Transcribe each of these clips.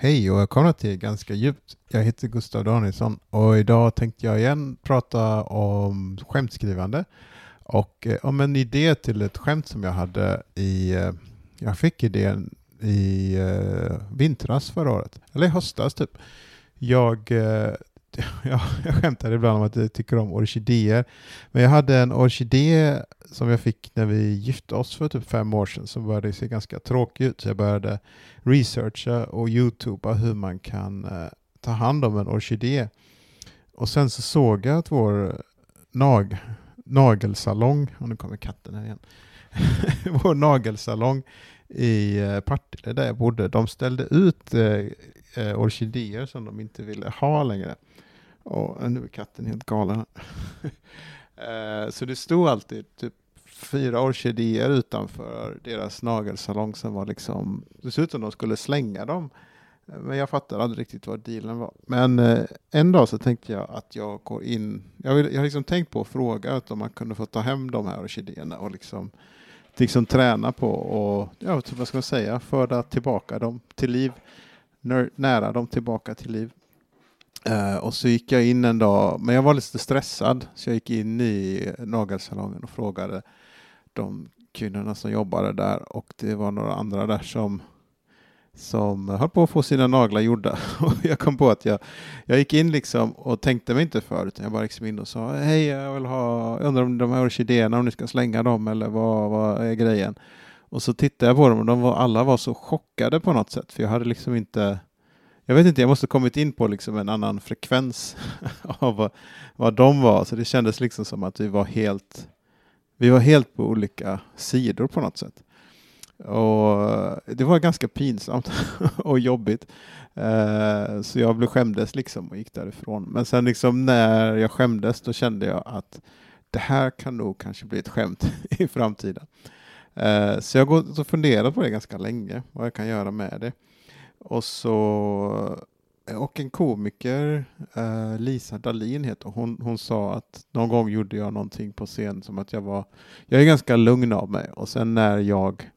Hej och välkomna till Ganska djupt. Jag heter Gustav Danielsson och idag tänkte jag igen prata om skämtskrivande och eh, om en idé till ett skämt som jag hade i, eh, jag fick idén i eh, vintras förra året, eller i höstas typ. Jag, jag, jag skämtar ibland om att jag tycker om orkidéer, men jag hade en orkidé som jag fick när vi gifte oss för typ fem år sedan som började se ganska tråkig ut. Så jag började researcha och youtuba hur man kan eh, ta hand om en orkidé. Och sen så såg jag att vår nag, nagelsalong, och nu kommer katten här igen, vår nagelsalong i eh, Partille där jag bodde, de ställde ut eh, eh orkidéer som de inte ville ha längre. Och äh, nu är katten helt galen. Eh, så det stod alltid typ fyra orkidéer utanför deras nagelsalong som var liksom, det såg ut som de skulle slänga dem. Eh, men jag fattade aldrig riktigt vad dealen var. Men eh, en dag så tänkte jag att jag går in, jag, vill, jag har liksom tänkt på att fråga om man kunde få ta hem de här orkidéerna och liksom, liksom träna på och, ja, vad ska man säga, föra tillbaka dem till liv, nära dem tillbaka till liv. Uh, och så gick jag in en dag, men jag var lite stressad, så jag gick in i nagelsalongen och frågade de kvinnorna som jobbade där och det var några andra där som som höll på att få sina naglar gjorda. Och jag kom på att jag, jag gick in liksom och tänkte mig inte för, utan jag bara liksom in och sa hej, jag vill ha, undrar om de här orkidéerna, om ni ska slänga dem eller vad, vad är grejen? Och så tittade jag på dem och de var, alla var så chockade på något sätt, för jag hade liksom inte jag vet inte, jag måste kommit in på liksom en annan frekvens av vad, vad de var, så det kändes liksom som att vi var helt vi var helt på olika sidor på något sätt. Och det var ganska pinsamt och jobbigt. Eh, så jag blev skämdes liksom och gick därifrån. Men sen liksom när jag skämdes då kände jag att det här kan nog kanske bli ett skämt i framtiden. Eh, så jag har gått och funderat på det ganska länge, vad jag kan göra med det. Och så och en komiker, eh, Lisa Dalin heter hon, hon sa att någon gång gjorde jag någonting på scen som att jag var, jag är ganska lugn av mig och sen när jag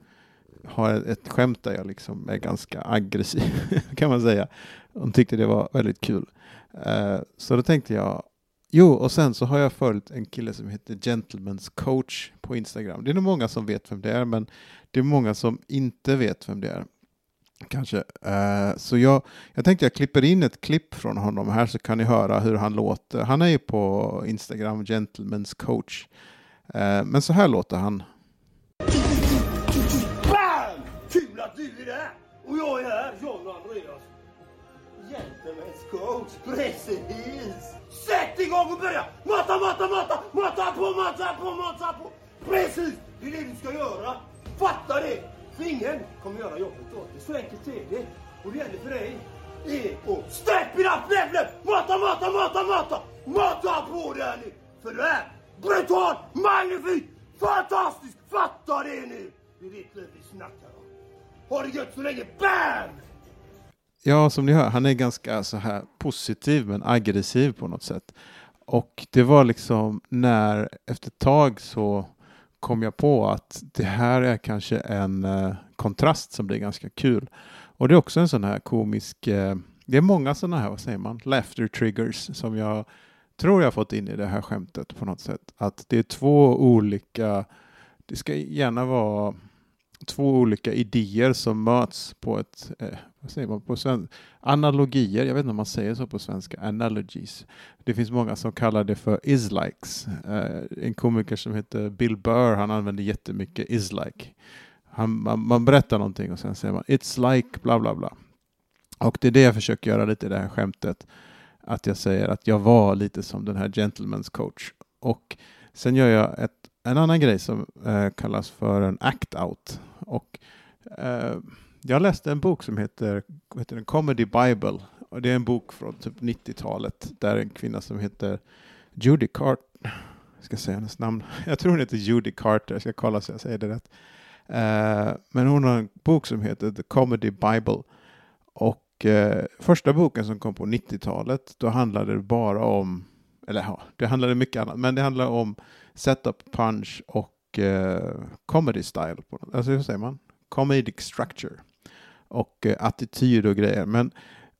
har ett skämt där jag liksom är ganska aggressiv kan man säga. Hon tyckte det var väldigt kul. Eh, så då tänkte jag, jo och sen så har jag följt en kille som heter Gentleman's coach på Instagram. Det är nog många som vet vem det är men det är många som inte vet vem det är. Kanske. Eh, så jag, jag tänkte jag klipper in ett klipp från honom här så kan ni höra hur han låter. Han är ju på Instagram, Gentlemen's coach. Eh, men så här låter han. Bam! Kul att du är där! Och jag är här, John och Andreas. Gentlemen's coach, precis! Sätt igång och börja! Mata, mata, mata! Mata på, mata på, mata på! Precis! Det är det du ska göra. Fatta det! För ingen kommer göra jobbet åt dig. Så enkelt är det. Och det gäller för dig är att step it up! Mata, mata, mata, mata! Mata på dig nu! För du är brutal, magnifik, fantastisk! Fatta det nu! Det är ditt liv vi snackar om. Ha det gött så länge, BAM! Ja, som ni hör, han är ganska så här positiv men aggressiv på något sätt. Och det var liksom när efter ett tag så kom jag på att det här är kanske en eh, kontrast som blir ganska kul. Och det är också en sån här komisk, eh, det är många sådana här, vad säger man, laughter triggers som jag tror jag fått in i det här skämtet på något sätt. Att det är två olika, det ska gärna vara två olika idéer som möts på ett, eh, vad säger man på svenska, analogier, jag vet inte om man säger så på svenska, analogies. Det finns många som kallar det för is-likes. Eh, en komiker som heter Bill Burr, han använder jättemycket is-like. Han, man, man, berättar någonting och sen säger man it's like bla bla bla. Och det är det jag försöker göra lite i det här skämtet. Att jag säger att jag var lite som den här gentleman's coach. Och sen gör jag ett, en annan grej som eh, kallas för en act-out. Och eh, jag läste en bok som heter, heter den Comedy Bible. Och det är en bok från typ 90-talet där en kvinna som heter Judy Carter, jag ska säga hennes namn, jag tror hon heter Judy Carter, jag ska kolla så jag säger det rätt. Eh, men hon har en bok som heter The Comedy Bible. Och eh, första boken som kom på 90-talet, då handlade det bara om, eller ja, det handlade mycket annat, men det handlade om setup, punch och eh, comedy style. Alltså hur säger man? Comedic structure. och eh, attityd och grejer. Men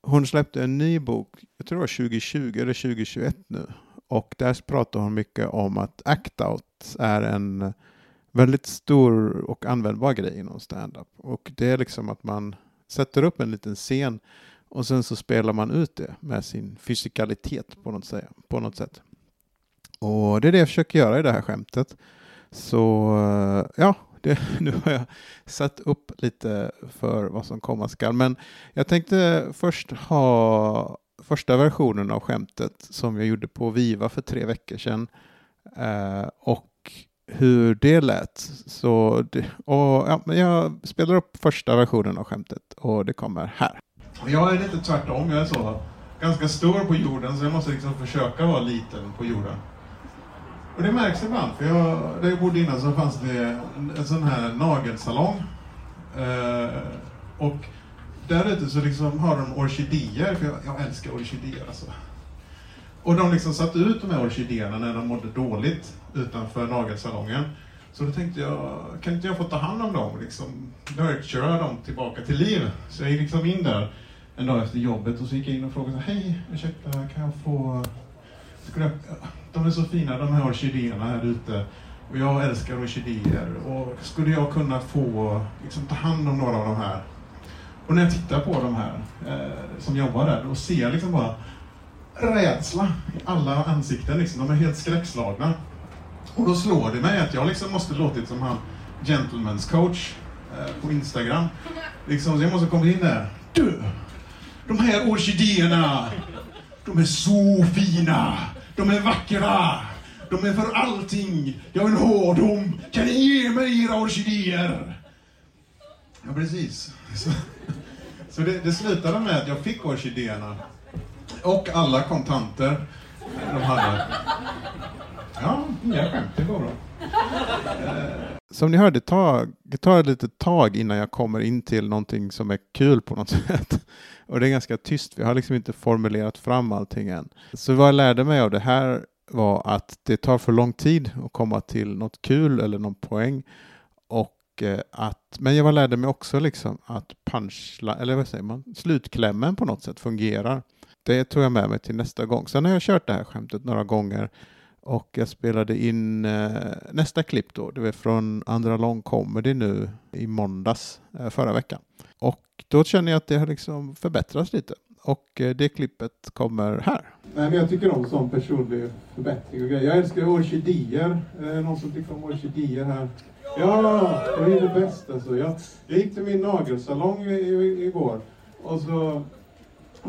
hon släppte en ny bok, jag tror det var 2020 eller 2021 nu, och där pratar hon mycket om att act-out är en väldigt stor och användbar grej inom stand-up. Och det är liksom att man sätter upp en liten scen och sen så spelar man ut det med sin fysikalitet på något, sätt, på något sätt. Och det är det jag försöker göra i det här skämtet. Så eh, ja, det, nu har jag satt upp lite för vad som komma skall. Men jag tänkte först ha första versionen av skämtet som jag gjorde på Viva för tre veckor sedan. Eh, och hur det lät. Så det, och, ja, men jag spelar upp första versionen av skämtet och det kommer här. Jag är lite tvärtom. Jag är så ganska stor på jorden så jag måste liksom försöka vara liten på jorden. Och det märks ibland, för jag, där jag bodde innan så fanns det en sån här nagelsalong. Eh, och där ute så liksom har de orkidéer, för jag, jag älskar orkidéer alltså. Och de liksom satte ut de här orkidéerna när de mådde dåligt utanför nagelsalongen. Så då tänkte jag, kan inte jag få ta hand om dem? Liksom, nurtura dem tillbaka till liv. Så jag gick liksom in där en dag efter jobbet och så gick jag in och frågade, hej, ursäkta, kan jag få... Skulle jag, de är så fina de här orkidéerna här ute. Och jag älskar orkidéer. Och skulle jag kunna få liksom, ta hand om några av de här? Och när jag tittar på de här eh, som jobbar där, då ser jag liksom bara rädsla i alla ansikten. Liksom. De är helt skräckslagna. Och då slår det mig att jag liksom måste låtit som han gentleman's coach eh, på Instagram. Liksom, så jag måste komma in där. Du! De här orkidéerna, de är så fina! De är vackra! De är för allting! Jag vill ha dem! Kan ni ge mig era orkidéer? Ja, precis. Så, så det, det slutade med att jag fick orkidéerna. Och alla kontanter de hade jag skämt. Det går bra. Eh, som ni hörde, det tar ett litet tag innan jag kommer in till någonting som är kul på något sätt. Och det är ganska tyst, vi har liksom inte formulerat fram allting än. Så vad jag lärde mig av det här var att det tar för lång tid att komma till något kul eller någon poäng. Och eh, att, men jag lärde mig också liksom att punchla, eller vad säger man, slutklämmen på något sätt fungerar. Det tog jag med mig till nästa gång. Sen har jag kört det här skämtet några gånger och jag spelade in eh, nästa klipp då, det var från Andra Lång Comedy nu i måndags eh, förra veckan. Och då känner jag att det har liksom förbättrats lite. Och eh, det klippet kommer här. Nej, men jag tycker om sån personlig förbättring och grejer. Jag älskar orkidéer. Eh, någon som tycker om orkidéer här? Ja, det är det bästa. Alltså. Jag, jag gick till min nagelsalong igår och så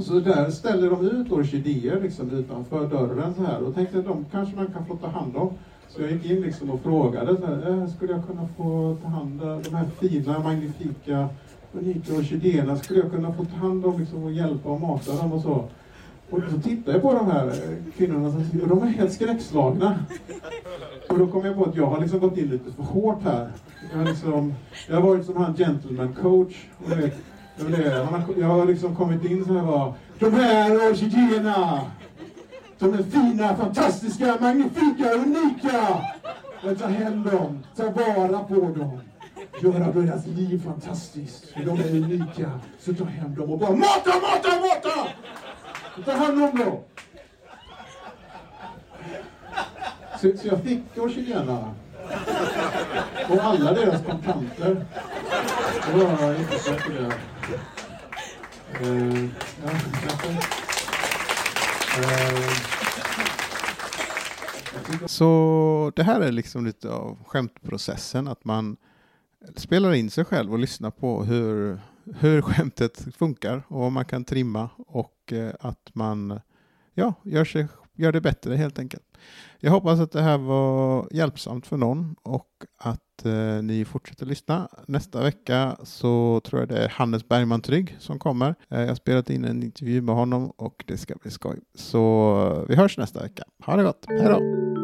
så där ställer de ut orkidéer liksom utanför dörren så här och tänkte att de kanske man kan få ta hand om. Så jag gick in liksom och frågade, så här, äh, skulle jag kunna få ta hand om de här fina, magnifika, unika orkidéerna, skulle jag kunna få ta hand om liksom, och hjälpa och mata dem och så. Och så tittade jag på de här eh, kvinnorna och de är helt skräckslagna. Och då kom jag på att jag har liksom gått in lite för hårt här. Jag har, liksom, jag har varit som han gentleman coach. Och vet, det, jag har liksom kommit in som jag var. de här orkidéerna, de är fina, fantastiska, magnifika, unika. Men ta hem dem, ta vara på dem. Göra deras liv fantastiskt. För de är unika. Så ta hem dem och bara mata, mata, mata! Ta hand om dem. Så, så jag fick orkidéerna. Och alla deras kontanter. Det var inte så det. Uh, ja, Så det här är liksom lite av skämtprocessen, att man spelar in sig själv och lyssnar på hur, hur skämtet funkar och vad man kan trimma och eh, att man ja, gör, sig, gör det bättre helt enkelt. Jag hoppas att det här var hjälpsamt för någon och att eh, ni fortsätter lyssna. Nästa vecka så tror jag det är Hannes Bergman Trygg som kommer. Eh, jag har spelat in en intervju med honom och det ska bli skoj. Så eh, vi hörs nästa vecka. Ha det gott. Hej då!